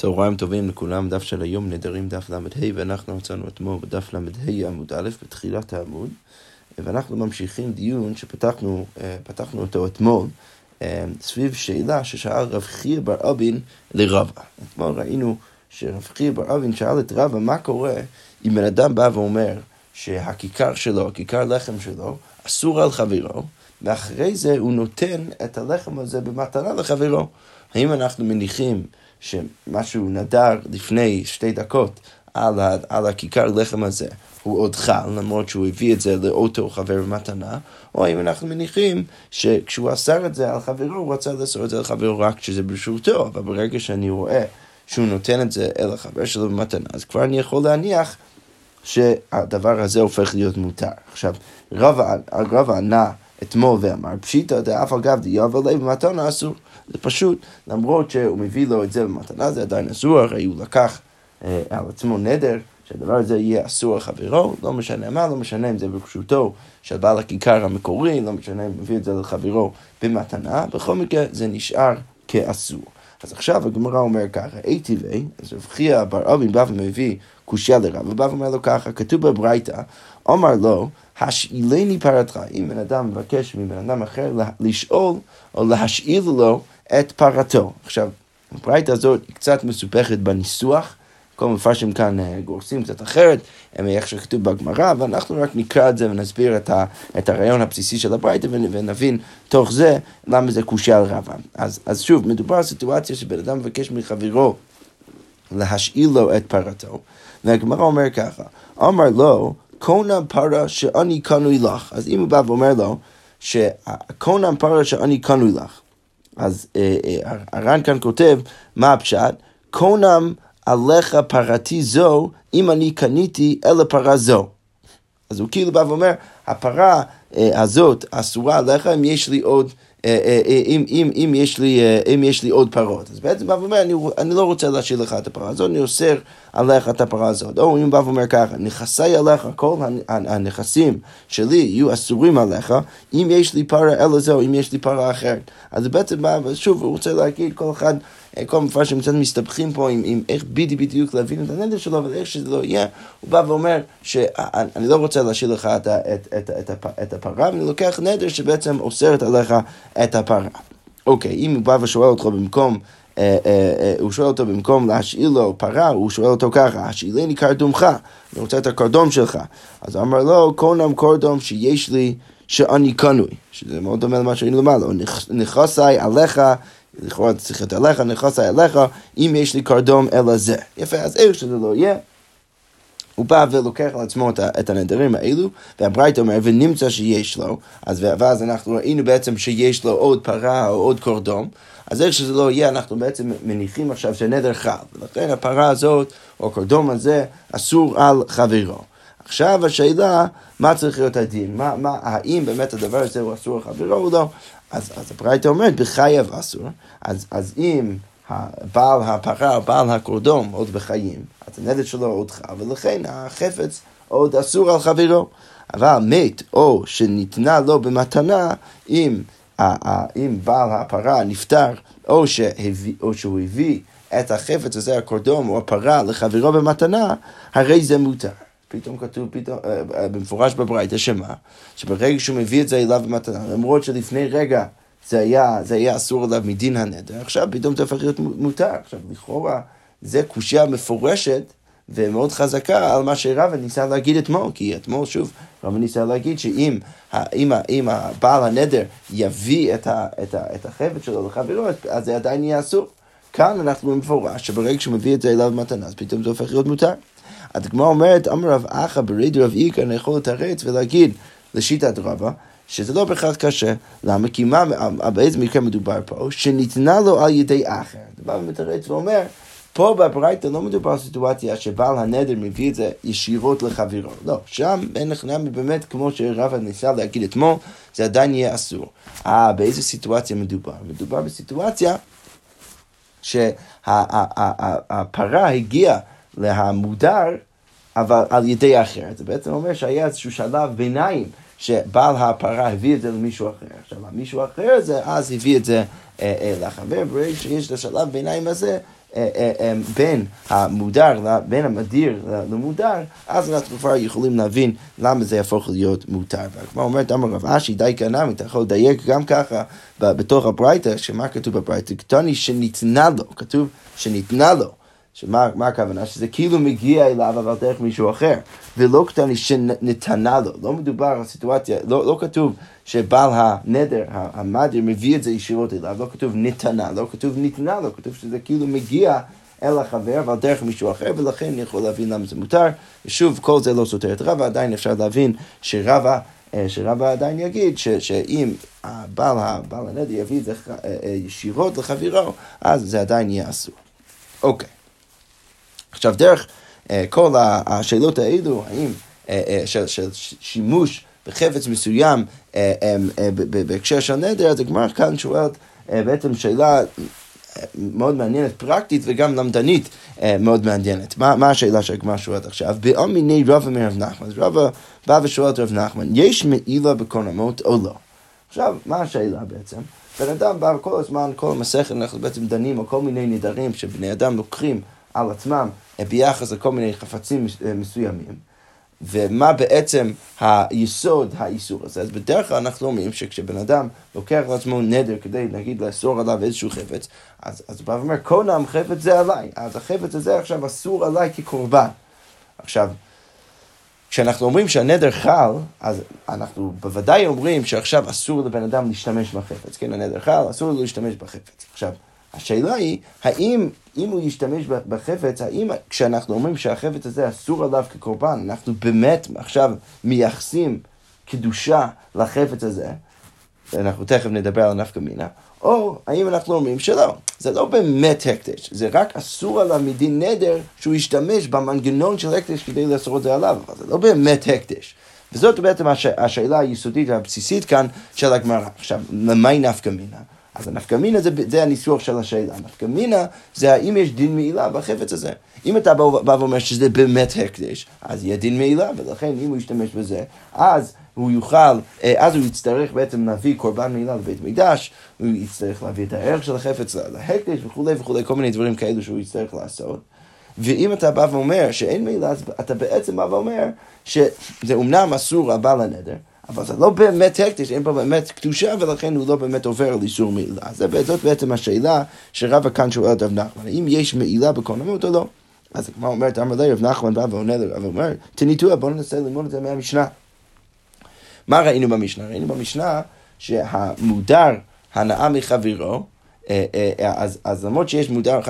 צהריים טובים לכולם, דף של היום נדרים דף ל"ה ואנחנו מצאנו אתמול בדף ל"ה עמוד א' בתחילת העמוד ואנחנו ממשיכים דיון שפתחנו אה, אותו אתמול אה, סביב שאלה ששאל רב חייא בר אבין לרבא. אתמול ראינו שרב חייא בר אבין שאל את רבא מה קורה אם בן אדם בא ואומר שהכיכר שלו, הכיכר לחם שלו, אסור על חברו ואחרי זה הוא נותן את הלחם הזה במתנה לחברו. האם אנחנו מניחים שמשהו נדר לפני שתי דקות על, ה, על הכיכר לחם הזה, הוא עוד חל, למרות שהוא הביא את זה לאותו חבר במתנה, או האם אנחנו מניחים שכשהוא אסר את זה על חברו, הוא רצה לאסור את זה על חברו רק כשזה ברשותו, אבל ברגע שאני רואה שהוא נותן את זה אל החבר שלו במתנה, אז כבר אני יכול להניח שהדבר הזה הופך להיות מותר. עכשיו, רב ענה אתמול ואמר, פשיטא דאף על גב דיאבל לב במתנה אסור. זה פשוט, למרות שהוא מביא לו את זה במתנה, זה עדיין אסור, הרי הוא לקח אה, על עצמו נדר שהדבר הזה יהיה אסור לחברו, לא משנה מה, לא משנה אם זה ברשותו של בעל הכיכר המקורי, לא משנה אם הוא מביא את זה לחברו במתנה, בכל מקרה זה נשאר כאסור. אז עכשיו הגמרא אומר ככה, אי טבעי, אז רב חייא בר אבין בא ומביא קושייה לרב, ובא ואומר לו ככה, כתוב בברייתא, אמר לו, השאילני פרתך, אם בן אדם מבקש מבן אדם אחר לשאול או להשאיל לו את פרתו. עכשיו, הברייתא הזאת היא קצת מסופכת בניסוח, כל מפרשים כאן אה, גורסים קצת אחרת, איך שכתוב בגמרא, ואנחנו רק נקרא את זה ונסביר את, ה, את הרעיון הבסיסי של הברייתא ונבין תוך זה למה זה קושייה על רבא. אז, אז שוב, מדובר על סיטואציה שבן אדם מבקש מחברו להשאיל לו את פרתו, והגמרא אומר ככה, אמר לו, קונם פרה שאני קנוי לך. אז אם הוא בא ואומר לו, שקונם פרה שאני קנוי לך. אז אה, אה, הר"ן כאן כותב, מה הפשט? קונם עליך פרתי זו, אם אני קניתי אלה פרה זו. אז הוא כאילו בא ואומר, הפרה אה, הזאת אסורה עליך אם יש לי עוד... אה, אה, אה, אם, אם, אם, יש לי, אם יש לי עוד פרות. אז בעצם בא ואומר, אני, אני לא רוצה להשאיר לך את הפרה הזאת, אני אוסר עליך את הפרה הזאת. או אם בא ואומר ככה, נכסי עליך, כל הנכסים שלי יהיו אסורים עליך, אם יש לי פרה אלא זו, אם יש לי פרה אחרת. אז בעצם בא, ושוב, הוא רוצה להגיד, כל אחד... כל מפרשים קצת מסתבכים פה עם, עם איך בדיוק להבין את הנדר שלו, אבל איך שזה לא יהיה, הוא בא ואומר שאני לא רוצה להשאיר לך את, את, את, את, את הפרה, ואני לוקח נדר שבעצם אוסרת עליך את הפרה. אוקיי, אם הוא בא ושואל אותך במקום... אה, אה, אה, הוא שואל אותו במקום להשאיר לו פרה, הוא שואל אותו ככה, השאילני קרדומך, אני רוצה את הקרדום שלך. אז הוא אמר לו, קונם קרדום שיש לי שאני קנוי, שזה מאוד דומה למה שהיינו למעלה, נכסי עליך לכאורה צריך את עליך, נכנסה אליך, אם יש לי קרדום אלא זה. יפה, אז איך שזה לא יהיה. הוא בא ולוקח על עצמו את הנדרים האלו, והברייתא אומר, ונמצא שיש לו, אז ואז אנחנו ראינו בעצם שיש לו עוד פרה או עוד קורדום, אז איך שזה לא יהיה, אנחנו בעצם מניחים עכשיו שנדר חל, ולכן הפרה הזאת, או הקורדום הזה, אסור על חברו. עכשיו השאלה, מה צריך להיות הדין? מה, מה, האם באמת הדבר הזה הוא אסור על חברו או לא? אז, אז הברייתא אומרת, בחייב אסור, אז, אז אם בעל הפרה, בעל הקורדום עוד בחיים, אז הנדל שלו עוד חי, ולכן החפץ עוד אסור על חברו. אבל מת או שניתנה לו במתנה, אם, אם בעל הפרה נפטר, או, שהביא, או שהוא הביא את החפץ הזה, הקורדום או הפרה, לחברו במתנה, הרי זה מותר. פתאום כתוב פתאום, אה, אה, במפורש בברייתא, שמה? שברגע שהוא מביא את זה אליו במתנה, למרות שלפני רגע זה היה, זה היה אסור עליו מדין הנדר, עכשיו פתאום זה הופך להיות מותר. עכשיו, לכאורה, זה קושייה מפורשת ומאוד חזקה על מה שרבא ניסה להגיד אתמול, כי אתמול שוב, רבא ניסה להגיד שאם אם, אם הבעל הנדר יביא את, ה, את, ה, את החפץ שלו לחברו, אז זה עדיין יהיה אסור. כאן אנחנו במפורש, שברגע שהוא מביא את זה אליו במתנה, אז פתאום זה הופך להיות מותר. הדגמרא אומרת, אמר רב אחא ברד רב איקר, אני יכול לתרץ ולהגיד לשיטת רבא, שזה לא בהכרח קשה. למה? כי מה, באיזה מקרה מדובר פה? שניתנה לו על ידי אחר. אתה בא ומתרץ ואומר, פה בברייתא לא מדובר על סיטואציה שבעל הנדר מביא את זה ישירות לחברו. לא, שם אין לך נמי באמת, כמו שרבא ניסה להגיד אתמול, זה עדיין יהיה אסור. אה, באיזה סיטואציה מדובר? מדובר בסיטואציה שהפרה הגיעה להמודר, אבל על ידי אחר. זה בעצם אומר שהיה איזשהו שלב ביניים. שבעל הפרה הביא את זה למישהו אחר. עכשיו, מישהו אחר הזה, אז הביא את זה אה, אה, לחבר, ברגע שיש את השלב ביניים הזה, בין המודר, בין המדיר למודר, אז אנחנו כבר יכולים להבין למה זה יהפוך להיות מותר. והגמרא אומרת, אמר רב אשי, די כנמי, אתה יכול לדייק גם ככה בתוך הברייתא, שמה כתוב בברייתא? כתוני שניתנה לו, כתוב שניתנה לו. שמה הכוונה? שזה כאילו מגיע אליו אבל דרך מישהו אחר, ולא קטני שנתנה לו, לא מדובר על סיטואציה, לא, לא כתוב שבעל הנדר, המדיר, מביא את זה ישירות אליו, לא כתוב נתנה, לא כתוב ניתנה לו, כתוב שזה כאילו מגיע אל החבר, אבל דרך מישהו אחר, ולכן אני יכול להבין למה זה מותר. ושוב, כל זה לא סותר את רבא, עדיין אפשר להבין שרבא... אה, שרבא עדיין יגיד ש, שאם הבעל, הבעל הנדר יביא את זה אה, אה, ישירות לחבירו, אז זה עדיין יהיה אסור. אוקיי. עכשיו, דרך כל השאלות האלו, האם של, של שימוש בחפץ מסוים אה, אה, אה, בהקשר של נדר, אז הגמרא כאן שואלת בעצם שאלה מאוד מעניינת, פרקטית וגם למדנית מאוד מעניינת. מה, מה השאלה שהגמרא שואלת עכשיו? באמיני רבא מרב נחמן, אז רבא בא ושואל את רב נחמן, יש מעילה בקורנמות או לא? עכשיו, מה השאלה בעצם? בן אדם בא כל הזמן, כל המסכת, אנחנו בעצם דנים על כל מיני נדרים שבני אדם לוקחים על עצמם ביחס לכל מיני חפצים מסוימים. ומה בעצם היסוד האיסור הזה. אז בדרך כלל אנחנו אומרים שכשבן אדם לוקח לעצמו נדר כדי, נגיד, לאסור עליו איזשהו חפץ, אז, אז הוא בא ואומר, קונם חפץ זה עליי, אז החפץ הזה עכשיו אסור עליי כקורבן. עכשיו, כשאנחנו אומרים שהנדר חל, אז אנחנו בוודאי אומרים שעכשיו אסור לבן אדם להשתמש בחפץ, כן, הנדר חל, אסור לו להשתמש בחפץ. עכשיו, השאלה היא, האם אם הוא ישתמש בחפץ, האם כשאנחנו אומרים שהחפץ הזה אסור עליו כקורבן, אנחנו באמת עכשיו מייחסים קדושה לחפץ הזה, ואנחנו תכף נדבר על נפקא מינה, או האם אנחנו אומרים שלא, זה לא באמת הקדש, זה רק אסור עליו מדין נדר שהוא ישתמש במנגנון של הקדש כדי לאסור את זה עליו, אבל זה לא באמת הקדש. וזאת בעצם הש... השאלה היסודית והבסיסית כאן של הגמרא. עכשיו, למי נפקא מינה? אז הנפקמינה זה, זה הניסוח של השאלה. הנפקמינה זה האם יש דין מעילה בחפץ הזה. אם אתה בא, בא ואומר שזה באמת הקדש, אז יהיה דין מעילה, ולכן אם הוא ישתמש בזה, אז הוא יוכל, אה, אז הוא יצטרך בעצם להביא קורבן מעילה לבית מקדש, הוא יצטרך להביא את הערך של החפץ להקדש וכולי וכולי, כל מיני דברים כאלו שהוא יצטרך לעשות. ואם אתה בא ואומר שאין מעילה, אז אתה בעצם בא ואומר שזה אומנם אסור על בעל הנדר, אבל זה לא באמת הקדש, אין פה באמת קדושה, ולכן הוא לא באמת עובר על איסור מעילה. זאת בעצם השאלה שרבא כאן שואל את רב נחמן, האם יש מעילה בקורנמות או לא? אז כמו אומרת, אמר לי, רב נחמן בא ועונה לרב, אומר, תניתוה, בואו ננסה ללמוד את זה מהמשנה. מה ראינו במשנה? ראינו במשנה שהמודר הנאה מחברו, אה, אה, אז, אז למרות שיש מודר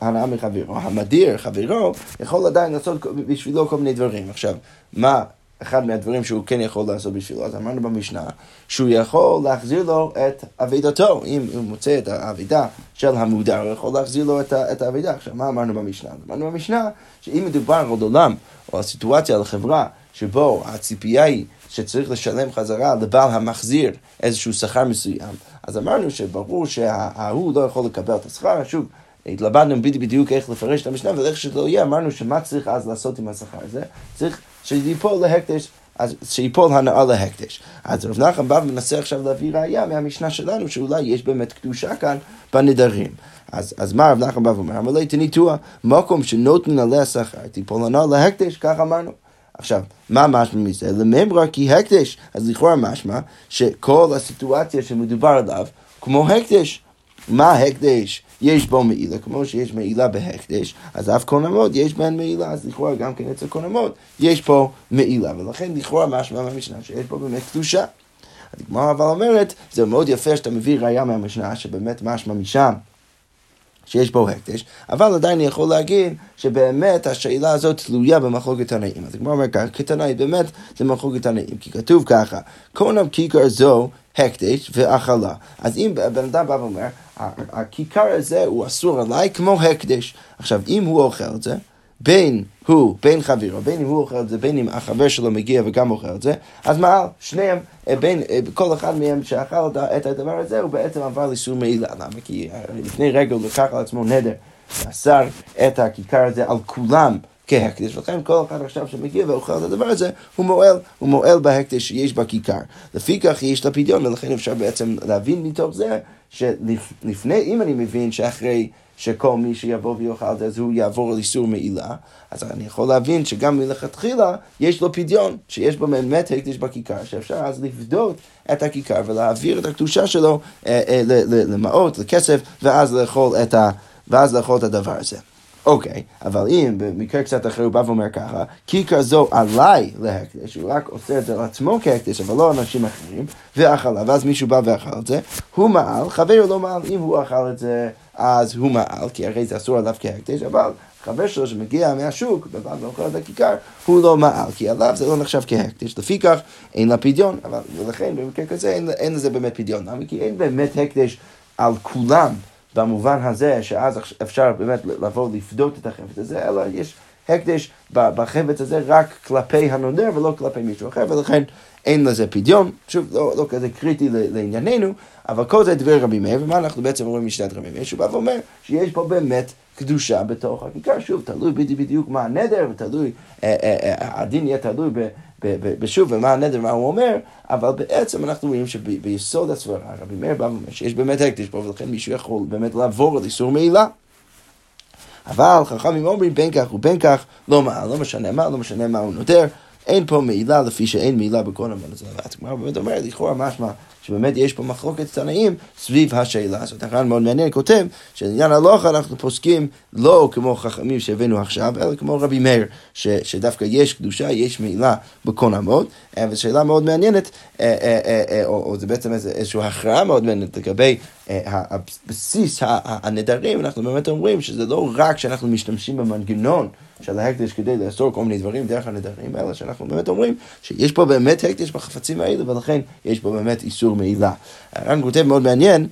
הנאה מחברו, המדיר חברו יכול עדיין לעשות בשבילו כל מיני דברים. עכשיו, מה אחד מהדברים שהוא כן יכול לעשות בשבילו, אז אמרנו במשנה שהוא יכול להחזיר לו את אבידתו, אם הוא מוצא את האבידה של המודר, הוא יכול להחזיר לו את האבידה. עכשיו, מה אמרנו במשנה? אמרנו במשנה שאם מדובר על עולם, או על סיטואציה, על חברה, שבו הציפייה היא שצריך לשלם חזרה לבעל המחזיר איזשהו שכר מסוים, אז אמרנו שברור שההוא לא יכול לקבל את השכר, שוב, התלבטנו בדיוק איך לפרש את המשנה, ואיך שלא יהיה, אמרנו שמה צריך אז לעשות עם השכר הזה? צריך שיפול להקדש, אז שיפול הנאה להקדש. אז רב נחמן בא ומנסה עכשיו להביא ראייה מהמשנה שלנו, שאולי יש באמת קדושה כאן בנדרים. אז, אז מה רב נחמן בא ואומר? אמר לי תניתוע, מקום שנותנים עליה שכר, תיפול הנאה להקדש, כך אמרנו. עכשיו, מה משמע מזה? לממרה כי הקדש, אז לכאורה משמע שכל הסיטואציה שמדובר עליו, כמו הקדש. מה הקדש? יש בו מעילה, כמו שיש מעילה בהקדש, אז אף קונמות יש בהן מעילה, אז לכאורה גם כן אצל קונמות יש פה מעילה, ולכן לכאורה משמע מהמשנה שיש פה באמת קדושה. הגמרא אבל אומרת, זה מאוד יפה שאתה מביא ראייה מהמשנה, שבאמת משמע משם. שיש בו הקדש, אבל עדיין אני יכול להגיד שבאמת השאלה הזאת תלויה במחלוקת תנאים. אז הגמרא אומר ככה, כתנאי באמת זה מחלוקת תנאים, כי כתוב ככה, קונם כיכר זו הקדש ואכלה. אז אם בן אדם בא ואומר, הכיכר הזה הוא אסור עליי כמו הקדש. עכשיו, אם הוא אוכל את זה, בין הוא, בין חברו, בין אם הוא אוכל את זה, בין אם החבר שלו מגיע וגם אוכל את זה, אז מה, שניהם, אה, בין, אה, כל אחד מהם שאכל את הדבר הזה, הוא בעצם עבר לאיסור מעילה. למה? כי אה, לפני רגע הוא לקח על עצמו נדר, ואסר את הכיכר הזה על כולם. כהקדש, ולכן כל אחד עכשיו שמגיע ואוכל את הדבר הזה, הוא מועל, הוא מועל בהקדש שיש בכיכר. לפיכך יש לה פדיון, ולכן אפשר בעצם להבין מתוך זה שלפני, אם אני מבין שאחרי שכל מי שיבוא ויאכל את זה, אז הוא יעבור על איסור מעילה, אז אני יכול להבין שגם מלכתחילה יש לו פדיון, שיש בו באמת הקדש בכיכר, שאפשר אז לפדות את הכיכר ולהעביר את הקדושה שלו אה, אה, למעות, לכסף, ואז לאכול את, ה, ואז לאכול את הדבר הזה. אוקיי, אבל אם במקרה קצת אחר הוא בא ואומר ככה, כיכר זו עליי להקדש, הוא רק עושה את זה לעצמו כהקדש, אבל לא אנשים אחרים, ואכלה, ואז מישהו בא ואכל את זה, הוא מעל, חבר לא מעל, אם הוא אכל את זה, אז הוא מעל, כי הרי זה אסור עליו כהקדש, אבל חבר שלו שמגיע מהשוק, בבד ואוכל את הכיכר, הוא לא מעל, כי עליו זה לא נחשב כהקדש. לפיכך, אין לה פדיון, אבל ולכן במקרה כזה אין, אין לזה באמת פדיון. למה? כי אין באמת הקדש על כולם. במובן הזה שאז אפשר באמת לבוא לפדות את החפץ הזה, אלא יש הקדש בחפץ הזה רק כלפי הנודר ולא כלפי מישהו אחר, ולכן אין לזה פדיון, שוב, לא, לא כזה קריטי לענייננו, אבל כל זה דבר רבי מאיר, ומה אנחנו בעצם רואים משנת רבי מאיר, שהוא בא ואומר שיש פה באמת קדושה בתוך הכיכר, שוב, תלוי בדיוק מה הנדר, ותלוי, אה, אה, אה, הדין יהיה תלוי בשוב ומה הנדר, מה הוא אומר, אבל בעצם אנחנו רואים שביסוד הסברה, רבי מאיר בא ואומר שיש באמת הקדש פה, ולכן מישהו יכול באמת לעבור על איסור מעילה. אבל חכמים אומרים בין כך ובין כך, לא מה, לא משנה מה, לא משנה מה הוא נותר, אין פה מעילה לפי שאין מעילה בכל המון הזה. הגמרא באמת אומרת, לכאורה משמע שבאמת יש פה מחלוקת תנאים סביב השאלה הזאת. הר"ן מאוד מעניין, כותב שלעניין הלוכה אנחנו פוסקים לא כמו חכמים שהבאנו עכשיו, אלא כמו רבי מאיר, ש, שדווקא יש קדושה, יש מעילה בכל המות, אה, וזו שאלה מאוד מעניינת, אה, אה, או, או זה בעצם איזושהי הכרעה מאוד מעניינת לגבי הבסיס הנדרים, אנחנו באמת אומרים שזה לא רק שאנחנו משתמשים במנגנון של ההקדש כדי לאסור כל מיני דברים דרך הנדרים, אלא שאנחנו באמת אומרים שיש פה באמת הקדש בחפצים האלה, ולכן יש פה באמת איסור מעילה. הר"ן כותב מאוד מעניין,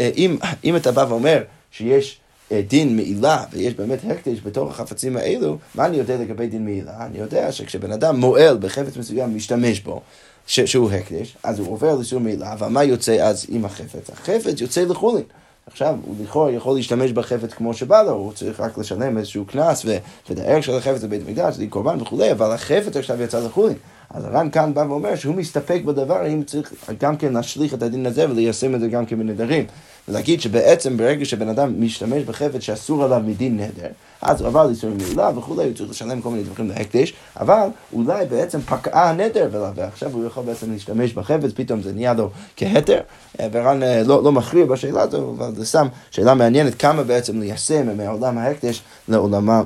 אה, אם, אם אתה בא ואומר שיש אה, דין מעילה, ויש באמת הקדש בתוך החפצים האלו, מה אני יודע לגבי דין מעילה? אני יודע שכשבן אדם מועל בחפץ מסוים, משתמש בו, שהוא הקדש, אז הוא עובר לאיסור מעילה, אבל מה יוצא אז עם החפץ? החפץ יוצא לחולין. עכשיו, הוא לכאורה יכול להשתמש בחפץ כמו שבא לו, הוא צריך רק לשלם איזשהו קנס, ואת הערך של החפץ בבית המקדש, זה קורבן וכולי, אבל החפץ עכשיו יצא לחולין. אז הר"ן כאן בא ואומר שהוא מסתפק בדבר, האם צריך גם כן להשליך את הדין הזה וליישם את זה גם כן בנדרים. ולהגיד שבעצם ברגע שבן אדם משתמש בחפץ שאסור עליו מדין נדר, אז הוא עבר לאיסור מעילה וכולי, הוא צריך לשלם כל מיני דברים להקדש, אבל אולי בעצם פקעה הנדר, ועכשיו הוא יכול בעצם להשתמש בחפץ, פתאום זה נהיה לו כהתר, אה, ורן אה, לא, לא מכריע בשאלה הזו, אבל זה שם שאלה מעניינת כמה בעצם ליישם מעולם ההקדש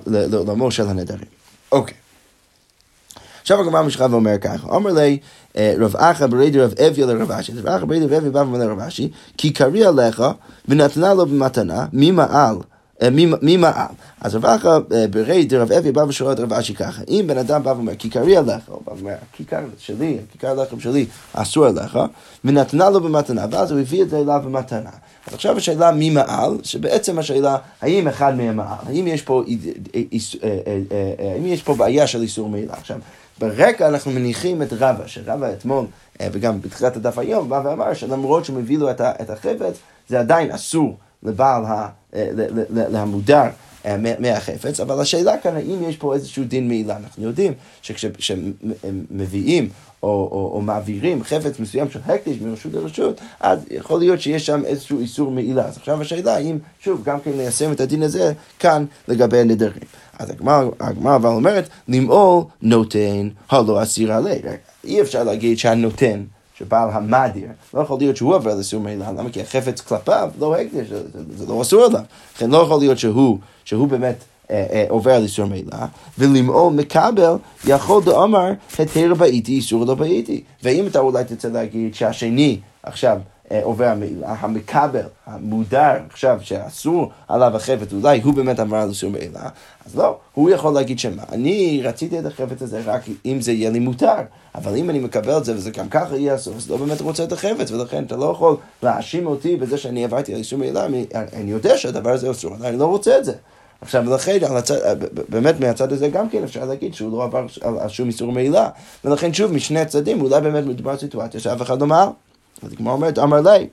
לעולמו של הנדרים. אוקיי. עכשיו הגמרא משכה ואומר ככה, אומר לי רב אחא ברי דרב אביה לרב אשי, רב אחא ברי דרב אביה בא ואומר לרב אשי, כי קריא עליך ונתנה לו במתנה, מי מעל? אה, מי מעל? אז רב אחא אה, ברי דרב אביה בא ושואל את רב אשי ככה, אם בן אדם בא ואומר, כיכרי עליך, הוא בא ואומר, הכיכר שלי, הכיכר הלחם שלי, אסור עליך, ונתנה לו במתנה, ואז הוא הביא את זה אליו במתנה. אז עכשיו השאלה מי מעל, שבעצם השאלה, האם אחד מהם מעל, האם יש פה בעיה של איסור מעילה. עכשיו, ברקע אנחנו מניחים את רבא, שרבא אתמול, אה, וגם בתחילת הדף היום, בא ואמר שלמרות שהוא מביא לו את החפץ, זה עדיין אסור לבעל ה... אה, להמודר מהחפץ, אבל השאלה כאן, האם יש פה איזשהו דין מעילה? אנחנו יודעים שכשמביאים או, או, או מעבירים חפץ מסוים של הקדש מרשות לרשות, אז יכול להיות שיש שם איזשהו איסור מעילה. אז עכשיו השאלה האם, שוב, גם כן ליישם את הדין הזה כאן לגבי הנדרים. אז הגמרא אבל אומרת, למעול נותן הלא אסיר עלי. אי אפשר להגיד שהנותן שבעל המדיר, לא יכול להיות שהוא עובר לסור מעילה, למה? כי החפץ כלפיו לא הקדש, זה לא אסור עליו. לכן לא יכול להיות שהוא, שהוא באמת אה, אה, עובר לאיסור מעילה, ולמעול מקבל יכול דאמר התר באיתי איסור לא באיתי. ואם אתה אולי תצא להגיד שהשני עכשיו אה, עובר המעילה, המקבל, המודר עכשיו שאסור עליו החפץ, אולי הוא באמת עבר על איסור מעילה, אז לא, הוא יכול להגיד שמה, אני רציתי את החפץ הזה רק אם זה יהיה לי מותר, אבל אם אני מקבל את זה וזה גם ככה יהיה אסור, אז לא באמת רוצה את החפץ, ולכן אתה לא יכול להאשים אותי בזה שאני עברתי על איסור מעילה, אני יודע שהדבר הזה אסור, אני לא רוצה את זה. עכשיו, לכן, באמת מהצד הזה גם כן אפשר להגיד שהוא לא עבר על שום איסור מעילה, ולכן שוב, משני הצדדים, אולי באמת מדובר על סיטואציה שאף אחד לא מעל. אז הגמרא אומרת, אמר לי.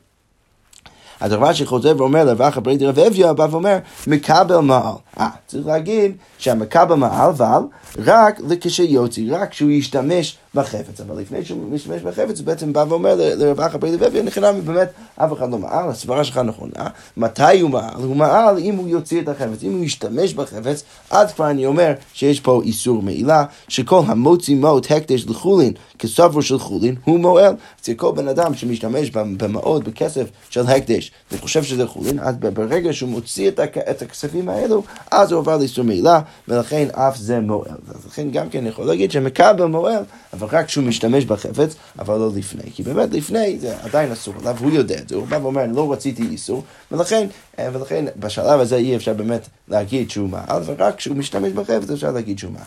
אז הרב שחוזר ואומר לרווח הברי דרב אביה, בא ואומר, מקבל מעל. אה, צריך להגיד שהמקבל מעל, אבל רק כשיוציא, רק כשהוא ישתמש בחפץ, אבל לפני שהוא משתמש בחפץ, הוא בעצם בא ואומר לרב אחא ברי לוי, אני חינם באמת אף אחד לא מעל, הסברה שלך נכונה. מתי הוא מעל? הוא מעל אם הוא יוציא את החפץ, אם הוא ישתמש בחפץ, אז כבר אני אומר שיש פה איסור מעילה, שכל המוציא מות הקדש לחולין כסברו של חולין, הוא מועל. אצל כל בן אדם שמשתמש במעות, בכסף של הקדש, וחושב שזה חולין, אז ברגע שהוא מוציא את הכספים האלו, אז הוא עובר לאיסור מעילה, ולכן אף זה מועל. אז לכן גם כן יכול להגיד שמקבל מועל, אבל רק כשהוא משתמש בחפץ, אבל לא לפני. כי באמת לפני זה עדיין אסור עליו, הוא יודע את זה, הוא בא ואומר, לא רציתי איסור, ולכן, אה, ולכן בשלב הזה אי אפשר באמת להגיד שהוא מעל, ורק כשהוא משתמש בחפץ אפשר להגיד שהוא מעל.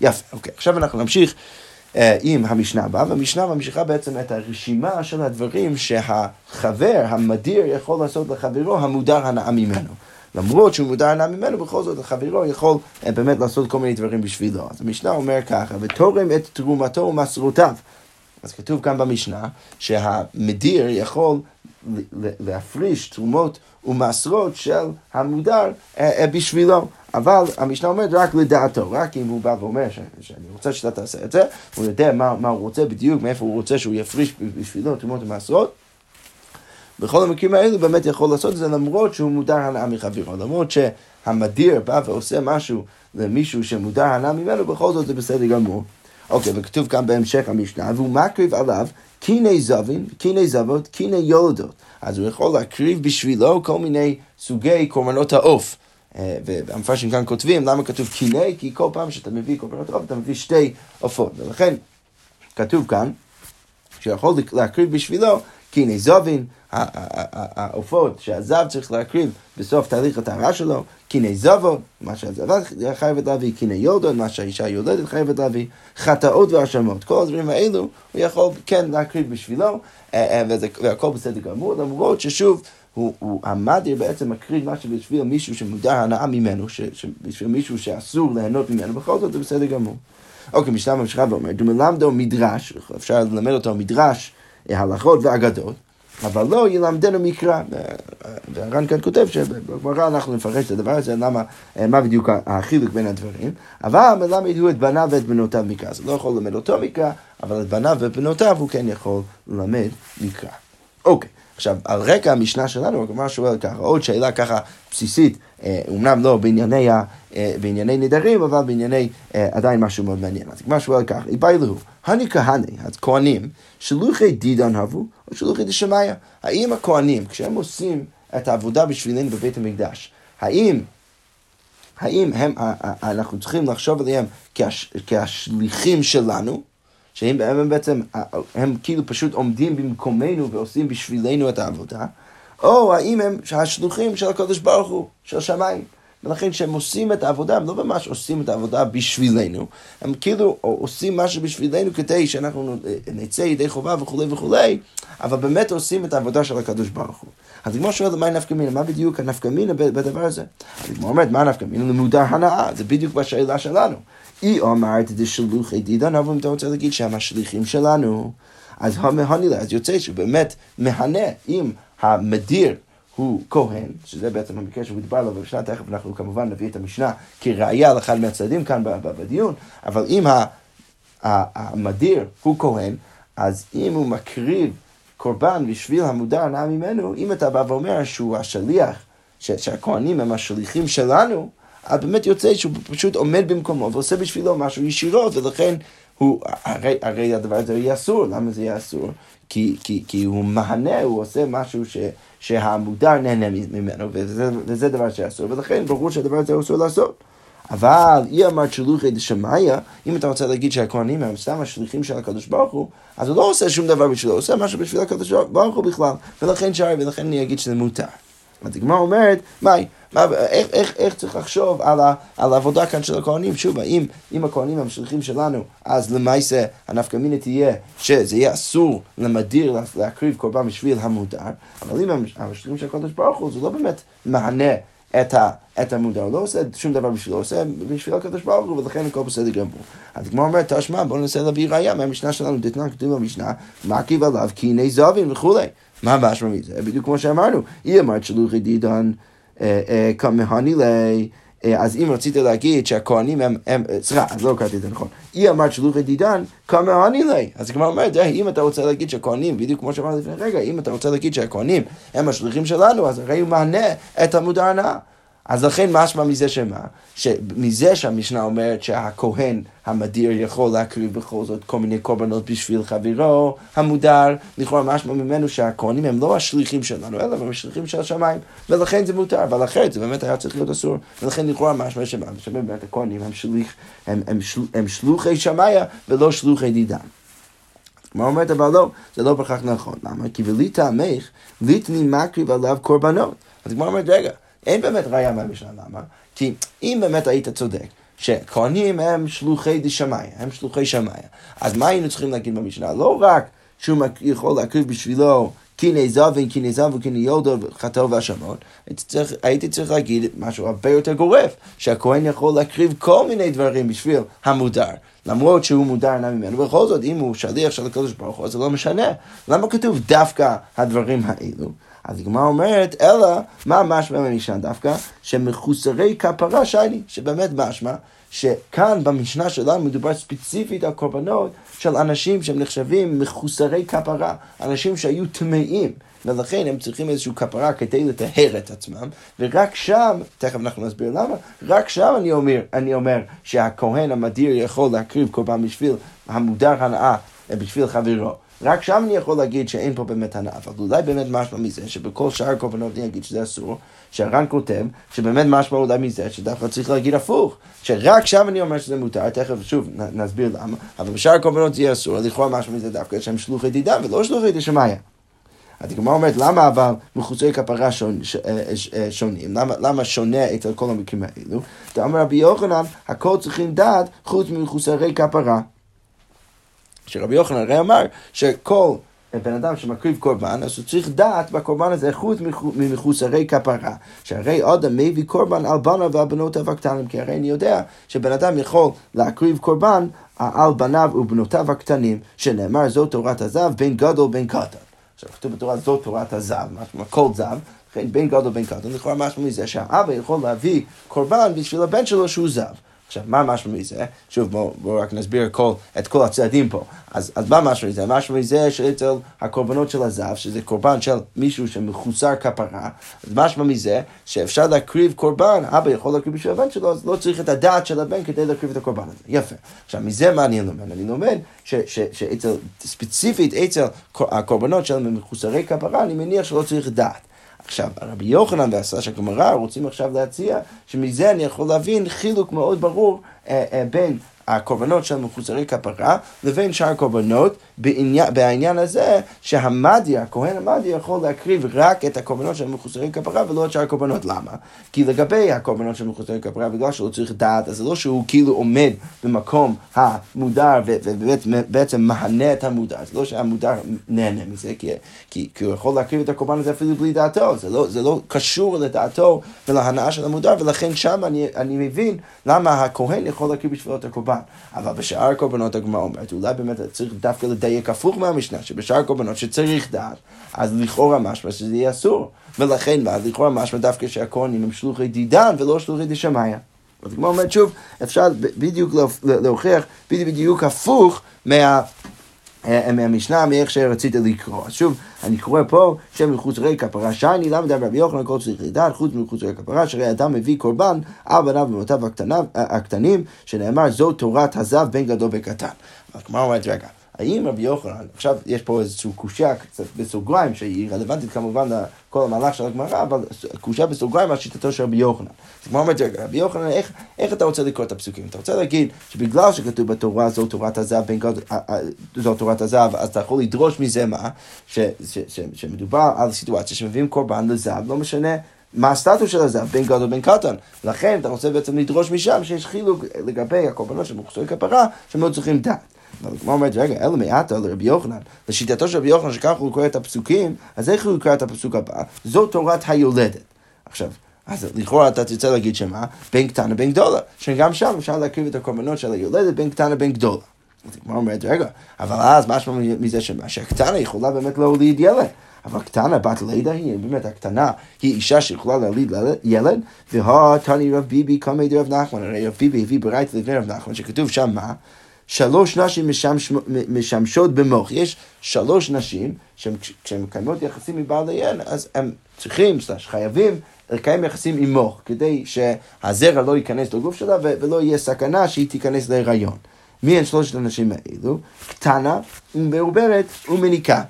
יפה, אוקיי, עכשיו אנחנו נמשיך. uh, עם המשנה הבאה, והמשנה ממשיכה בעצם את הרשימה של הדברים שהחבר, המדיר, יכול לעשות לחברו המודר הנאה ממנו. למרות שהוא מודר הנאה ממנו, בכל זאת החברו יכול uh, באמת לעשות כל מיני דברים בשבילו. אז המשנה אומר ככה, ותורם את תרומתו ומסרותיו. אז כתוב כאן במשנה שהמדיר יכול להפריש תרומות ומסרות של המודר uh, uh, בשבילו. אבל המשנה אומרת רק לדעתו, רק אם הוא בא ואומר שאני רוצה שאתה תעשה את זה, הוא יודע מה, מה הוא רוצה בדיוק, מאיפה הוא רוצה שהוא יפריש בשבילו תרומות ומעשרות. בכל המקרים האלו באמת יכול לעשות את זה למרות שהוא מודר הנאה מחברו, למרות שהמדיר בא ועושה משהו למישהו שמודר הנאה ממנו, בכל זאת זה בסדר גמור. אוקיי, וכתוב כאן בהמשך המשנה, והוא מקריב עליו קיני זבין, קיני זבות, קיני יולדות. אז הוא יכול להקריב בשבילו כל מיני סוגי קורבנות העוף. אה, והמפרשים כאן כותבים, למה כתוב קיני? כי כל פעם שאתה מביא קורבנות עוף, אתה מביא שתי עופות. ולכן כתוב כאן, שיכול להקריב בשבילו קיני זבין, העופות שהזב צריך להקריב בסוף תהליך הטהרה שלו, קיני זבות, מה שהזבה חייבת להביא, קיני יולדון, מה שהאישה יולדת חייבת להביא, חטאות והאשמות. כל הדברים האלו הוא יכול כן להקריב בשבילו, אה, אה, והכל בסדר גמור, למרות ששוב, הוא, הוא המדיר בעצם מקריב משהו בשביל מישהו שמודר הנאה ממנו, בשביל מישהו שאסור ליהנות ממנו, בכל זאת זה בסדר גמור. אוקיי, משנה ממשיכה ואומר, דומלמדו מדרש, אפשר ללמד אותו מדרש, אה, הלכות ואגדות, אבל לא ילמדנו מקרא. והר"ן כאן כותב שבגמרא אנחנו נפרש את הדבר הזה, למה, אה, מה בדיוק החילוק בין הדברים, אבל מלמד הוא את בניו ואת בנותיו מקרא. אז הוא לא יכול ללמד אותו מקרא, אבל את בניו ואת בנותיו הוא כן יכול ללמד מקרא. אוקיי. עכשיו, על רקע המשנה שלנו, הגמרא שואל ככה, עוד שאלה ככה בסיסית, אומנם אה, לא בענייני, אה, בענייני נדרים, אבל בענייני אה, עדיין משהו מאוד מעניין. אז הגמרא שואל ככה, איבאי להו, הני כהני, אז כהנים, שלוחי דידן הבו, או שלוחי דשמיא. האם הכהנים, כשהם עושים את העבודה בשבילנו בבית המקדש, האם האם הם, אנחנו צריכים לחשוב עליהם כשליחים שלנו, שהם הם בעצם, הם כאילו פשוט עומדים במקומנו ועושים בשבילנו את העבודה, או האם הם השלוחים של הקדוש ברוך הוא, של שמיים. ולכן כשהם עושים את העבודה, הם לא ממש עושים את העבודה בשבילנו, הם כאילו עושים משהו בשבילנו כדי שאנחנו נצא ידי חובה וכולי וכולי, אבל באמת עושים את העבודה של הקדוש ברוך הוא. אז הגמור שואל מה נפקא מינה, מה בדיוק הנפקא מינה בדבר הזה? אז הגמור אומרת, מה נפקא מינה? למודר הנאה, זה בדיוק בשאלה שלנו. אי אמרת דשלוחי דידן, אבל אם אתה רוצה להגיד שהם השליחים שלנו, אז המהנילה, אז יוצא שבאמת מהנה אם המדיר הוא כהן, שזה בעצם המקרה שהוא דיבר עליו במשנה, תכף אנחנו כמובן נביא את המשנה כראיה לאחד מהצדדים כאן בדיון, אבל אם המדיר הוא כהן, אז אם הוא מקריב קורבן בשביל המודר הנאה ממנו, אם אתה בא ואומר שהוא השליח, שהכהנים הם השליחים שלנו, אז באמת יוצא שהוא פשוט עומד במקומו ועושה בשבילו משהו ישירות, ולכן הוא, הרי, הרי הדבר הזה יהיה אסור, למה זה יהיה אסור? כי, כי, כי הוא מהנה, הוא עושה משהו ש, שהמודר נהנה ממנו, וזה, וזה דבר שאסור, ולכן ברור שהדבר הזה אסור לעשות. אבל אי אמרת שלוחי דשמיא, אם אתה רוצה להגיד שהכהנים הם סתם השליחים של הקדוש ברוך הוא, אז הוא לא עושה שום דבר בשבילו, הוא עושה משהו בשביל הקדוש ברוך הוא בכלל, ולכן שרי, ולכן אני אגיד שזה מותר. אז הגמרא אומרת, מהי? מה, איך, איך, איך צריך לחשוב על, ה, על העבודה כאן של הכהנים? שוב, האם אם הכהנים הם השליחים שלנו, אז למעשה הנפקא מינה תהיה שזה יהיה אסור למדיר להקריב קורבן בשביל המודר, אבל אם הם השליחים של הקדוש ברוך הוא, זה לא באמת מענה את, ה, את המודע, הוא לא עושה שום דבר בשבילו, הוא עושה בשביל הקדוש ברוך הוא, ולכן הכל בסדר גמור. אז כמו אומרת, תשמע, בואו ננסה להביא ראייה מהמשנה שלנו, דתנן כתוב במשנה, מקיב עליו קיני זבין וכולי. מה משמע מזה? בדיוק כמו שאמרנו, היא אמרת שלוחי דידן כמהני לי, אז אם רצית להגיד שהכהנים הם, הם סליחה, אז לא קראתי את זה נכון. היא אמרת שלוחי דידן, כמה אני לי. אז הגמרא אומרת, אם אתה רוצה להגיד שהכהנים, בדיוק כמו שאמרתי לפני רגע, אם אתה רוצה להגיד שהכהנים הם השליחים שלנו, אז הרי הוא מענה את עמוד ההנאה. אז לכן משמע מזה שמה? שמזה שהמשנה אומרת שהכהן המדיר יכול להקריב בכל זאת כל מיני קורבנות בשביל חברו המודר, לכאורה משמע ממנו שהכהנים הם לא השליחים שלנו, אלא הם השליחים של השמיים, ולכן זה מותר, אבל אחרת זה באמת היה צריך להיות אסור, ולכן לכאורה משמע שמה? שבאמת הכהנים הם, שליח, הם, הם, של, הם שלוחי שמאיה ולא שלוחי דידן. כמו אומרת, אבל לא, זה לא בהכרח נכון. למה? כי ולי טעמך, ליטני מקריב עליו קורבנות. אז כמו אומרת, רגע, אין באמת ראייה מהמשנה, למה? כי אם באמת היית צודק, שכהנים הם שלוחי דשמיא, הם שלוחי שמיא, אז מה היינו צריכים להגיד במשנה? לא רק שהוא יכול להקריב בשבילו קיני זבין, קיני זב וקיני יולדו, חטאו והשמות, הייתי צריך להגיד משהו הרבה יותר גורף, שהכהן יכול להקריב כל מיני דברים בשביל המודר. למרות שהוא מודר נע ממנו, ובכל זאת, אם הוא שליח של הקדוש ברוך הוא, זה לא משנה. למה כתוב דווקא הדברים האלו? אז הגמרא אומרת, אלא, מה משמע במשנה דווקא? שמחוסרי כפרה שייני, שבאמת משמע, שכאן במשנה שלנו מדובר ספציפית על קורבנות של אנשים שהם נחשבים מחוסרי כפרה, אנשים שהיו טמאים. ולכן הם צריכים איזושהי כפרה כדי לטהר את עצמם, ורק שם, תכף אנחנו נסביר למה, רק שם אני אומר, אני אומר שהכהן המדיר יכול להקריב קורבן בשביל המודר הנאה, בשביל חברו. רק שם אני יכול להגיד שאין פה באמת הנאה, אבל אולי באמת משמע מזה שבכל שאר הקורבנות אני אגיד שזה אסור, שהר"ן כותב שבאמת משמע אולי מזה שדווקא צריך להגיד הפוך, שרק שם אני אומר שזה מותר, תכף שוב נסביר למה, אבל בשאר הקורבנות זה יהיה אסור, לכאורה משמע מזה דווקא שהם שלוחי דידם ולא שלוחי דשמיא. אז הגמרא אומרת, למה אבל מחוסרי כפרה אה, אה, שונים? למה, למה שונה אצל כל המקרים האלו? דאמר רבי יוחנן, הכל צריכים דעת חוץ ממחוסרי כפרה. שרבי יוחנן הרי אמר שכל בן אדם שמקריב קורבן, אז הוא צריך דעת בקורבן הזה חוץ ממחוסרי כפרה. שהרי אדם מביא קורבן על בניו ועל בנותיו הקטנים, כי הרי אני יודע שבן אדם יכול להקריב קורבן על בניו ובנותיו הקטנים, שנאמר זו תורת הזב בין גדול בין קטן. עכשיו כתוב בתורה זו תורת הזב, כל זב, לכן בין גדול בין קטן, לכאורה משמע מזה שהאבא יכול להביא קורבן בשביל הבן שלו שהוא זב. עכשיו, מה משמע מזה? שוב, בואו בוא רק נסביר כל, את כל הצעדים פה. אז, אז מה משמע מזה? משמע מזה שאצל הקורבנות של הזב, שזה קורבן של מישהו שמחוסר כפרה, אז משמע מזה שאפשר להקריב קורבן, אבא יכול להקריב בשביל הבן שלו, אז לא צריך את הדעת של הבן כדי להקריב את הקורבן הזה. יפה. עכשיו, מזה מה אני לומד? אני לומד שאצל, ספציפית אצל הקורבנות של מחוסרי כפרה, אני מניח שלא צריך דעת. עכשיו, רבי יוחנן והסש הגמרא רוצים עכשיו להציע שמזה אני יכול להבין חילוק מאוד ברור אה, אה, בין הקורבנות של מחוסרי כפרה לבין שאר הקורבנות בעניין, הזה שהמדיה, הכהן המדיה יכול להקריב רק את הקורבנות של מחוסרי כפרה ולא את שאר הקורבנות. למה? כי לגבי הקורבנות של מחוסרי כפרה, בגלל שהוא צריך דעת, אז זה לא שהוא כאילו עומד במקום המודר ובעצם מהנה את המודר, זה לא שהמודר נהנה מזה, כי, כי, כי הוא יכול להקריב את הקורבן הזה אפילו בלי דעתו, זה לא, זה לא קשור לדעתו ולהנאה של המודר, ולכן שם אני, אני מבין למה הכהן יכול להקריב בשבילו את הקורבן. אבל בשאר הקורבנות הגמרא אומרת, אולי באמת צריך דווקא לדייק הפוך מהמשנה, שבשאר הקורבנות שצריך דעת, אז לכאורה משמע שזה יהיה אסור. ולכן מה, לכאורה משמע דווקא שהכהנים הם שלוחי דידן ולא שלוחי דשמיא. אז כמו אומרת שוב, אפשר בדיוק להוכיח בדיוק הפוך מה... אה, מהמשנה, מאיך שרצית לקרוא. אז שוב, אני קורא פה שם מחוצרי כפרה שייני, למה דבר רבי יוחנן כל צריך לדעת, חוץ מחוצרי כפרה, שהרי אדם מביא קורבן על בניו ובנותיו הקטנים, שנאמר זו תורת הזב בין גדול וקטן. כמו אומרת, רגע. האם רבי יוחנן, עכשיו יש פה איזושהי קושייה קצת בסוגריים, שהיא רלוונטית כמובן לכל המהלך של הגמרא, אבל קושייה בסוגריים על שיטתו של רבי יוחנן. אז כמו אומרת, רבי יוחנן, איך, איך אתה רוצה לקרוא את הפסוקים? אתה רוצה להגיד שבגלל שכתוב בתורה זו תורת הזהב, בין גוד, זו תורת הזהב, אז אתה יכול לדרוש מזה מה? ש, ש, ש, שמדובר על סיטואציה שמביאים קורבן לזהב, לא משנה. מה הסטטוס של הזהב, בין גדול ובין קטן. לכן אתה רוצה בעצם לדרוש משם שיש חילוק לגבי הקורבנות של מוכסוי כפרה, שמאוד צריכים דעת. כמו אומרת, רגע, אלא מעטה לרבי יוחנן, לשיטתו של רבי יוחנן שככה הוא קורא את הפסוקים, אז איך הוא יקרא את הפסוק הבא? זו תורת היולדת. עכשיו, אז לכאורה אתה תרצה להגיד שמה? בין קטנה בין גדולה. שגם שם אפשר להקריב את הקורבנות של היולדת בין קטנה בין גדולה. אז הגמרא אומרת, רגע, אבל אז משמע מזה שהקטנה יכולה באמת להוליד ילד. אבל הקטנה, בת לידה היא, באמת הקטנה, היא אישה שיכולה להוליד ילד, והתני רב ביבי קמא דרב נחמן, הרי רב ביבי הביא ברייתא לפני רב נחמן, שכתוב שם מה? שלוש נשים משמש, משמשות במוח. יש שלוש נשים כשהן מקיימות יחסים עם בעליהן, אז הם צריכים, סלש, חייבים לקיים יחסים עם מוח, כדי שהזרע לא ייכנס לגוף שלה ולא יהיה סכנה שהיא תיכנס להיריון. מי הן שלושת הנשים האלו? קטנה, מעוברת ומניקה.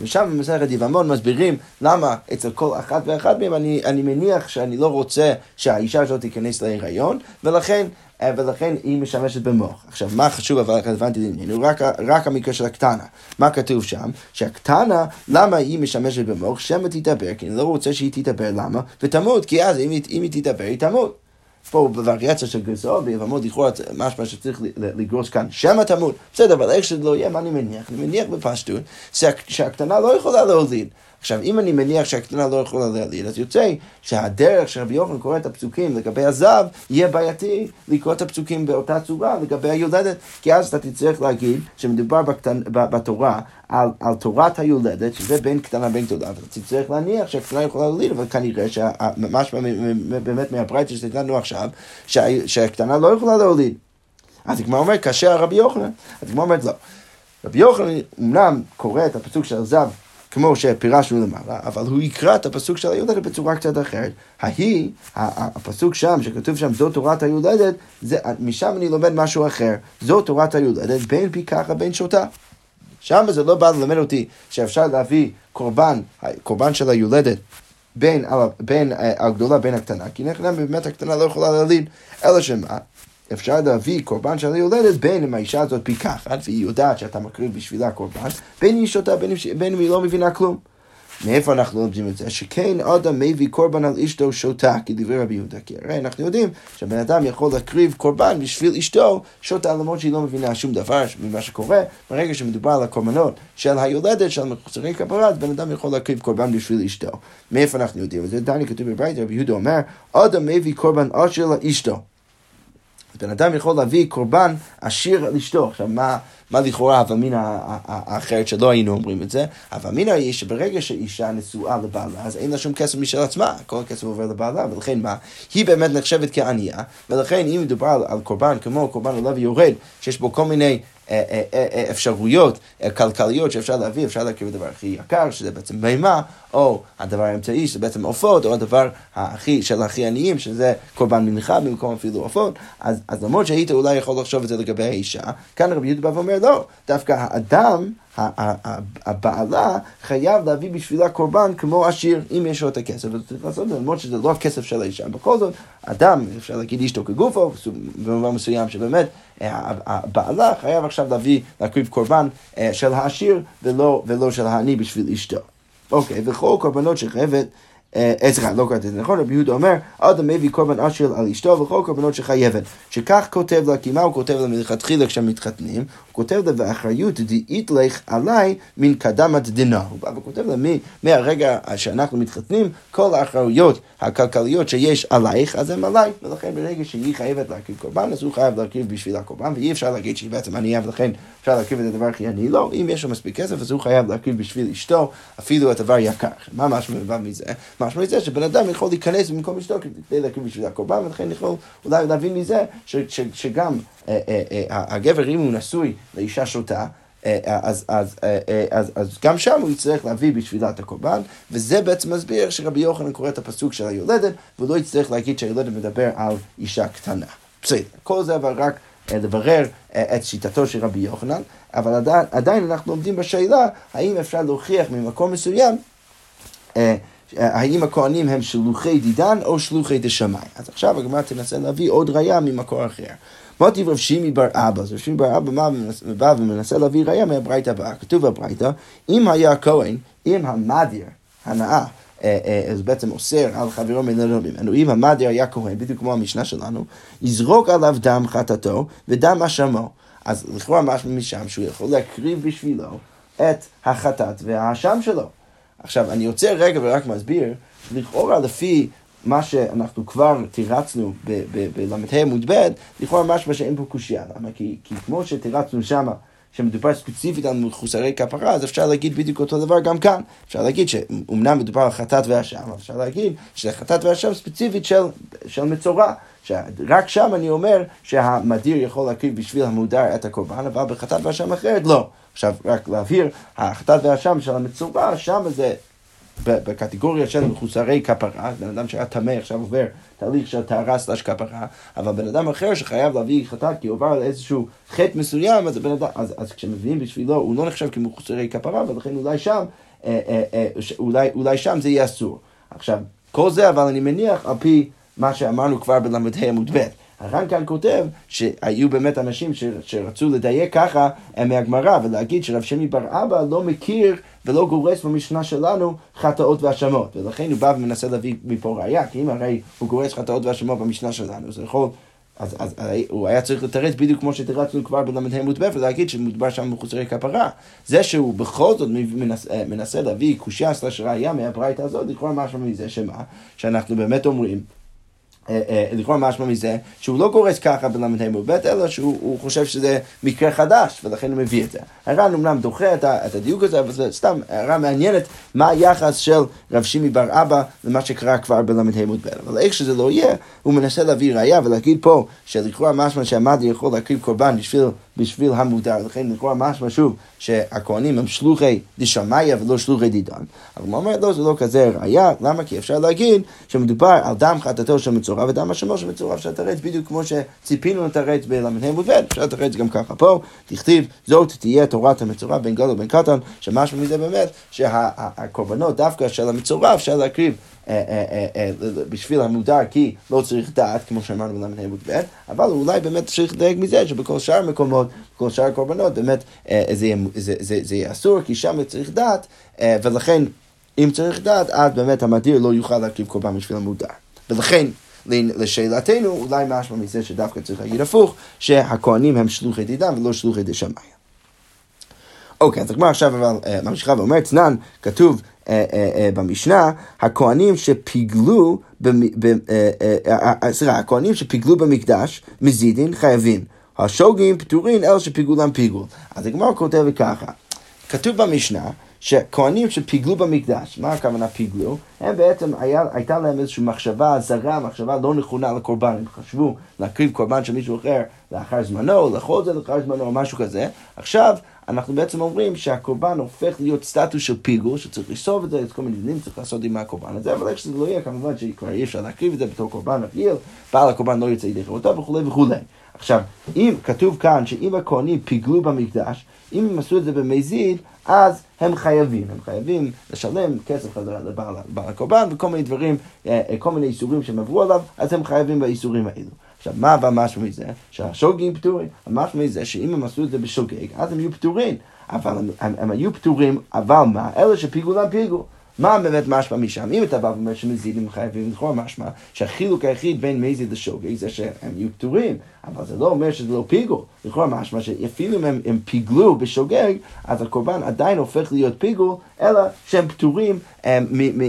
ושם במסכת יבמון מסבירים למה אצל כל אחת ואחת מהם אני, אני מניח שאני לא רוצה שהאישה הזאת תיכנס להיריון, ולכן ולכן היא משמשת במוח. עכשיו, מה חשוב אבל רלוונטי לעניינו? רק, רק המקרה של הקטנה. מה כתוב שם? שהקטנה, למה היא משמשת במוח? שמא תדבר, כי אני לא רוצה שהיא תדבר, למה? ותמות, כי אז אם, אם היא תדבר, היא תמות. פה בווריאציה של גרסאות, ביבמות לכאורה משמע שצריך לגרוס כאן שמא תמות. בסדר, אבל איך שזה לא יהיה, מה אני מניח? אני מניח בפשטות שהקטנה לא יכולה להוליד. עכשיו, אם אני מניח שהקטנה לא יכולה להליד, אז יוצא שהדרך שרבי יוחנן קורא את הפסוקים לגבי הזב, יהיה בעייתי לקרוא את הפסוקים באותה צורה לגבי היולדת, כי אז אתה תצטרך להגיד שמדובר בקטנ... בתורה על, על תורת היולדת, שזה בין קטנה בין גדולה, ואתה תצטרך להניח שהקטנה יכולה להליד, אבל כנראה שממש באמת מהברייתא שתתנו עכשיו, שה... שהקטנה לא יכולה להוליד. אז הגמרא אומרת, כאשר רבי יוחנן, אז הגמרא אומרת לא. רבי יוחנן אמנם קורא את הפסוק של זב כמו שפירשנו למעלה, אבל הוא יקרא את הפסוק של היולדת בצורה קצת אחרת. ההיא, הפסוק שם, שכתוב שם, זו תורת היולדת, זה, משם אני לומד משהו אחר. זו תורת היולדת, בין פי ככה בין שותה. שם זה לא בא ללמד אותי שאפשר להביא קורבן, קורבן של היולדת, בין, בין אה, הגדולה בין הקטנה, כי נכנע באמת הקטנה לא יכולה להליד, אלא שמה? אפשר להביא קורבן של היולדת בין אם האישה הזאת פיקחת והיא יודעת שאתה מקריב בשבילה קורבן, בין אם היא שותה בין, אם היא לא מבינה כלום. מאיפה אנחנו לומדים את זה? שכן אדם מביא קורבן על אשתו שותה, כדברי רבי יהודה. כי הרי אנחנו יודעים שבן אדם יכול להקריב קורבן בשביל אשתו שותה, למרות שהיא לא מבינה שום דבר ממה שקורה. ברגע שמדובר על הקורבנות של היולדת, של מחוסרי כפרה, אז בן אדם יכול להקריב קורבן בשביל אשתו. מאיפה אנחנו יודעים את זה? דני כתוב בברית, רבי יהודה אומר, אדם מביא קורבן עושר לאשתו. בן אדם יכול להביא קורבן עשיר על אשתו. עכשיו, מה, מה לכאורה הוומינה האחרת שלא היינו אומרים את זה? הוומינה היא שברגע שאישה נשואה לבעלה, אז אין לה שום כסף משל עצמה, כל הכסף עובר לבעלה, ולכן מה? היא באמת נחשבת כענייה, ולכן אם מדובר על, על קורבן כמו קורבן עולה ויורד, שיש בו כל מיני אפשרויות כלכליות שאפשר להביא, אפשר להכיר בדבר הכי יקר, שזה בעצם בהמה, או הדבר האמצעי, שזה בעצם עופות, או הדבר הכי, של הכי עניים, שזה קורבן מנחה במקום אפילו עופות, אז, אז למרות שהיית אולי יכול לחשוב את זה לגבי האישה, כאן רבי יהודה בא ואומר, לא, דווקא האדם, הבעלה חייב להביא בשבילה קורבן כמו עשיר, אם יש לו את הכסף, אז צריך לעשות את זה, למרות שזה לא הכסף של האישה. בכל זאת, אדם, אפשר להגיד אשתו כגופו, במובן מסוים שבאמת הבעלה חייב עכשיו להביא, להקריב קורבן אה, של העשיר ולא, ולא של העני בשביל אשתו. אוקיי, וכל קורבנות שחייבת אה, סליחה, לא קראתי את זה נכון, רבי יהודה אומר, אדם מביא קורבן אשר על אשתו וכל קורבנות שחייבת. שכך כותב לה, כי מה הוא כותב לה מלכתחילה כשהם מתחתנים? הוא כותב לה באחריות דאית לך עליי מן קדמת דינה. הוא בא וכותב לה מהרגע שאנחנו מתחתנים, כל האחריות הכלכליות שיש עלייך, אז הם עליי. ולכן ברגע שהיא חייבת להקריב קורבן, אז הוא חייב להקריב בשביל הקורבן, ואי אפשר להגיד שהיא בעצם ענייה, ולכן אפשר להקריב את הדבר הכי עני. לא, אם יש לו מספיק כסף, אז הוא חייב להקריב בשביל אשתו, אפילו את הדבר יקר. מה משמע מזה? משמע מזה שבן אדם יכול להיכנס במקום אשתו כדי להקריב בשביל הקורבן, ולכן יכול אולי להבין מזה ש, ש, שגם אה, אה, אה, הגבר, אם הוא נשוי לאישה שותה, אז, אז, אז, אז גם שם הוא יצטרך להביא בשבילה את הקורבן, וזה בעצם מסביר שרבי יוחנן קורא את הפסוק של היולדת, והוא לא יצטרך להגיד שהיולדת מדבר על אישה קטנה. בסדר, כל זה אבל רק לברר את שיטתו של רבי יוחנן, אבל עדיין, עדיין אנחנו עומדים בשאלה האם אפשר להוכיח ממקום מסוים האם הכהנים הם שלוחי דידן או שלוחי דשמיא. אז עכשיו הגמרא תנסה להביא עוד ראייה ממקור אחר. מוטיב רב שימי בר אבא, אז רב שימי בר אבא בא ומנסה להביא ראייה מהברייתא הבאה. כתוב בברייתא, אם היה הכהן, אם המדיר, הנאה, אה, אה, אז בעצם אוסר על חברו מלרוב ממנו, אם המדיר היה כהן, בדיוק כמו המשנה שלנו, יזרוק עליו דם חטאתו ודם אשמו. אז לכאורה משהו משם שהוא יכול להקריב בשבילו את החטאת והאשם שלו. עכשיו, אני עוצר רגע ורק מסביר, לכאורה לפי מה שאנחנו כבר תירצנו בל"ה עמוד ב', לכאורה משמע שאין פה קושייה. למה? כי, כי כמו שתירצנו שמה, שמדובר ספציפית על מחוסרי כפרה, אז אפשר להגיד בדיוק אותו דבר גם כאן. אפשר להגיד שאומנם מדובר על חטאת ואשם, אבל אפשר להגיד שזה חטאת ואשם ספציפית של, של מצורע. שרק שם אני אומר שהמדיר יכול להקריב בשביל המודר את הקורבן, אבל בחטאת ואשם אחרת לא. עכשיו, רק להבהיר, החטאת והאשם של המצורע, שם זה בקטגוריה של מחוסרי כפרה, בן אדם שהיה טמא עכשיו עובר תהליך של טהרה סלש כפרה, אבל בן אדם אחר שחייב להביא חטאת כי הוא עבר על איזשהו חטא מסוים, אז, אדם, אז, אז כשמביאים בשבילו, הוא לא נחשב כמחוסרי כפרה, ולכן אולי שם, אה, אה, אה, אולי, אולי שם זה יהיה אסור. עכשיו, כל זה אבל אני מניח על פי מה שאמרנו כבר בל"ה עמוד ב'. הר"ן כאן כותב שהיו באמת אנשים ש, שרצו לדייק ככה מהגמרא ולהגיד שרב שמי בר אבא לא מכיר ולא גורס במשנה שלנו חטאות והאשמות ולכן הוא בא ומנסה להביא מפה ראייה כי אם הרי הוא גורס חטאות והאשמות במשנה שלנו זה יכול אז, אז הוא היה צריך לתרץ בדיוק כמו שתרצנו כבר בל"ה עמוד ב' ולהגיד שמדובר שם מחוסרי כפרה. זה שהוא בכל זאת מנס, מנסה להביא קושייה סלש ראייה מהברייתא הזאת, לכאורה משהו מזה שמה? שאנחנו באמת אומרים אה, אה, לכאורה משמע מזה שהוא לא גורס ככה בל"ה עמוד ב', אלא שהוא חושב שזה מקרה חדש, ולכן הוא מביא את זה. הר"ן אומנם דוחה את, את הדיוק הזה, אבל זה סתם הערה מעניינת מה היחס של רב שימי בר אבא למה שקרה כבר בל"ה עמוד ב'. אבל איך שזה לא יהיה, הוא מנסה להביא ראייה ולהגיד פה שלכאורה משמע שהמאדי יכול להקריב קורבן בשביל בשביל המודר, לכן לכאורה משמע שוב שהכהנים הם שלוחי דשמיא ולא שלוחי דידן. אבל הוא אומר לא, זה לא כזה ראייה, למה? כי אפשר להגיד שמדובר על דם חטאתו של מצורע ודם אשמו של מצורע, אפשר לתרץ בדיוק כמו שציפינו לתרץ בל"ה מ"ב, אפשר לתרץ גם ככה פה, תכתיב זאת תהיה תורת המצורע בין גדול ובין קטן, שמשמע מזה באמת שהקורבנות דווקא של המצורע אפשר להקריב בשביל המודר, כי לא צריך דעת, כמו שאמרנו בל"ה עמוד אבל אולי באמת צריך לדייק מזה שבכל שאר המקומות, בכל שאר הקורבנות, באמת זה יהיה אסור, כי שם צריך דעת, ולכן אם צריך דעת, אז באמת המדיר לא יוכל להרכיב קורבן בשביל המודר. ולכן, לשאלתנו, אולי משמע מזה שדווקא צריך להגיד הפוך, שהכהנים הם שלוחי דידם ולא שלוחי דשמיא. אוקיי, אז הגמרא עכשיו אבל ממשיכה ואומרת, תנן, כתוב אה, אה, אה, במשנה, הכהנים שפיגלו, סליחה, הכהנים שפיגלו במקדש, מזידין, חייבים. השוגים פטורין, אלה שפיגלו להם פיגול. אז הגמרא כותבת ככה, כתוב במשנה, שכהנים שפיגלו במקדש, מה הכוונה פיגלו? הם בעצם, היה, הייתה להם איזושהי מחשבה זרה, מחשבה לא נכונה לקורבן, הם חשבו להקריב קורבן של מישהו אחר לאחר זמנו, לאכול את זה לאחר זמנו משהו כזה. עכשיו, אנחנו בעצם אומרים שהקורבן הופך להיות סטטוס של פיגול, שצריך לסוב את זה, את כל מיני דברים צריך לעשות עם הקורבן הזה, אבל איך שזה לא יהיה, כמובן שכבר אי אפשר להקריב את זה בתור קורבן רגיל, בעל הקורבן לא יוצא ידי חירותו וכולי וכולי. עכשיו, אם כתוב כאן שאם הכהנים פיגלו במקדש, אם הם עשו את זה במזיד, אז הם חייבים, הם חייבים לשלם כסף חזרה לבעל הקורבן וכל מיני דברים, אה, אה, כל מיני איסורים שהם עברו עליו, אז הם חייבים באיסורים האלו. עכשיו, מה אבל משהו מזה? שהשוגגים פטורים. המשהו מזה שאם הם עשו את זה בשוגג, אז הם יהיו פטורים. אבל הם, הם, הם היו פטורים, אבל מה? אלה שפיגו להם פיגו. מה באמת משמע משם? אם אתה בא ואומר שמזידים חייבים, לכאורה משמע שהחילוק היחיד בין מזיד לשוגג זה שהם יהיו פטורים. אבל זה לא אומר שזה לא פיגול. לכאורה משמע שאפילו אם הם, הם פיגלו בשוגג, אז הקורבן עדיין הופך להיות פיגול, אלא שהם פטורים אה,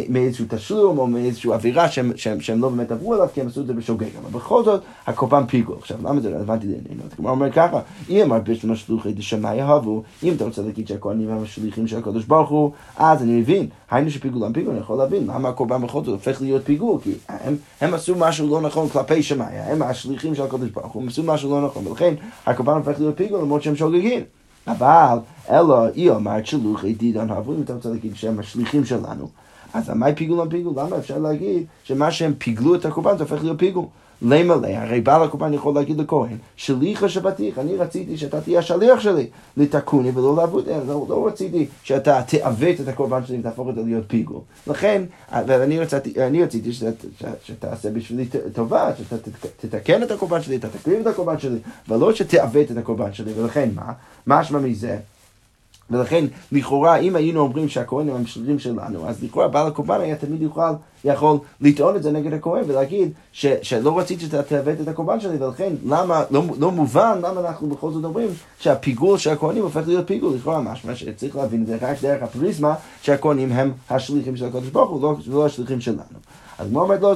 מאיזשהו תשלום או מאיזושהי אווירה שהם, שהם, שהם לא באמת עברו עליו, כי הם עשו את זה בשוגג. אבל בכל זאת, הקורבן פיגול. עכשיו, למה זה רלוונטי לעניינו? אז כלומר אומר ככה, אם הרבה שלוחי דשמיא יהבו, אם אתה רוצה להגיד שהכהנים הם השליחים של הקדוש ברוך הוא, אז אני מבין, היינו שפיגולם פיגול, אני יכול להבין למה הקורבן בכל זאת הופך להיות פיגול, כי הם, הם עשו משהו לא נכון כלפי שמיא, הם השליחים של הקדוש ברוך הוא. עשו משהו לא נכון, ולכן הקורבן הופך להיות פיגול למרות שהם שוגגים. אבל, אלא, היא אומרת שלוחי דידן אהבו, אם אתה רוצה להגיד שהם השליחים שלנו, אז מה פיגול על פיגול? למה אפשר להגיד שמה שהם פיגלו את הקורבן זה הופך להיות פיגול? למלא, הרי בעל הקורבן יכול להגיד לכהן, שליחה שבתיך, אני רציתי שאתה תהיה השליח שלי לתקוני ולא לעבוד, לא, לא רציתי שאתה תעוות את הקורבן שלי ותהפוך זה להיות פיגול. לכן, ואני רציתי, רציתי שתעשה בשבילי טובה, שאתה תתקן את הקורבן שלי, אתה תקריב את הקורבן שלי, ולא שתעוות את הקורבן שלי, ולכן מה? מה משמע מזה? ולכן, לכאורה, אם היינו אומרים שהכהנים הם השליחים שלנו, אז לכאורה בעל הקורבן היה תמיד יוכל, יכול לטעון את זה נגד הכהן ולהגיד ש, שלא רציתי שאתה תעוות את הקורבן שלי, ולכן למה, לא, לא מובן למה אנחנו בכל זאת אומרים שהפיגול של הכהנים הופך להיות פיגול, לכאורה משמע שצריך להבין את זה רק דרך הפריזמה שהכהנים הם השליחים של הקדוש ברוך הוא, לא, לא השליחים שלנו. אז כמו אומרת, לא,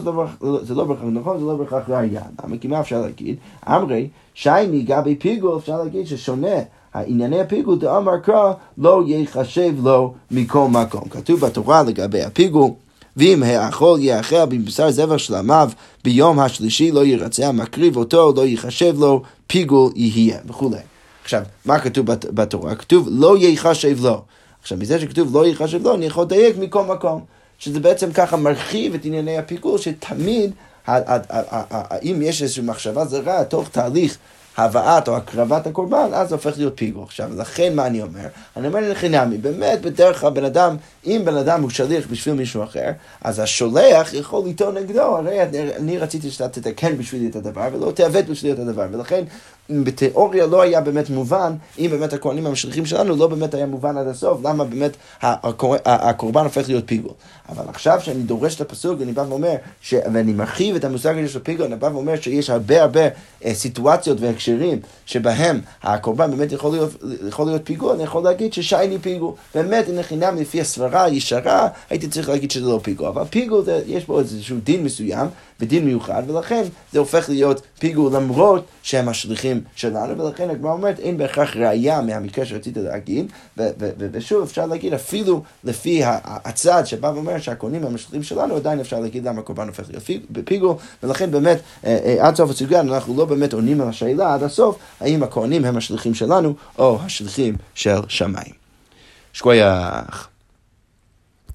זה לא בהכרח נכון, זה לא בהכרח ראייה. למה? כי מה אפשר להגיד? אמרי, שייני גבי פיגול, אפשר להגיד ששונה ענייני הפיגול, דאמר קרא, לא ייחשב לו מכל מקום. כתוב בתורה לגבי הפיגול, ואם האכול יאכל בבשר זבח של עמיו ביום השלישי לא ירצה, מקריב אותו, לא ייחשב לו, פיגול יהיה, וכולי. עכשיו, מה כתוב בתורה? כתוב לא ייחשב לו. עכשיו, מזה שכתוב לא ייחשב לו, אני יכול לדייק מכל מקום. שזה בעצם ככה מרחיב את ענייני הפיגול, שתמיד, אם יש איזושהי מחשבה זרה, תוך תהליך הבאת או הקרבת הקורבן, אז זה הופך להיות פיגו. עכשיו, לכן מה אני אומר? אני אומר לחינמי, באמת בדרך כלל בן אדם, אם בן אדם הוא שליח בשביל מישהו אחר, אז השולח יכול לטעון נגדו, הרי אני רציתי שאתה תתקן בשבילי את הדבר, ולא תעוות בשבילי את הדבר, ולכן בתיאוריה לא היה באמת מובן, אם באמת הכהנים המשליחים שלנו, לא באמת היה מובן עד הסוף, למה באמת הקורבן הופך להיות פיגו. אבל עכשיו שאני דורש את הפסוק, אני בא ואומר, ש... ואני מרחיב את המושג הזה של פיגו, אני בא ואומר שיש הרבה הרבה אה, סיטואציות והקשרים שבהם הקורבן באמת יכול להיות, יכול להיות פיגו, אני יכול להגיד ששייני פיגו. באמת, אם לחינם לפי הסברה הישרה, הייתי צריך להגיד שזה לא פיגו. אבל פיגו, זה, יש בו איזשהו דין מסוים. בדין מיוחד, ולכן זה הופך להיות פיגור למרות שהם השליחים שלנו, ולכן הגמרא אומרת אין בהכרח ראייה מהמקרה שרצית להגיד, ושוב אפשר להגיד אפילו לפי הצד שבא ואומר שהקונים הם השליחים שלנו, עדיין אפשר להגיד למה הקורבן הופך להיות פיגור, ולכן באמת אה, אה, עד סוף הסוגיה אנחנו לא באמת עונים על השאלה עד הסוף, האם הכהנים הם השליחים שלנו או השליחים של שמיים. שכוייח.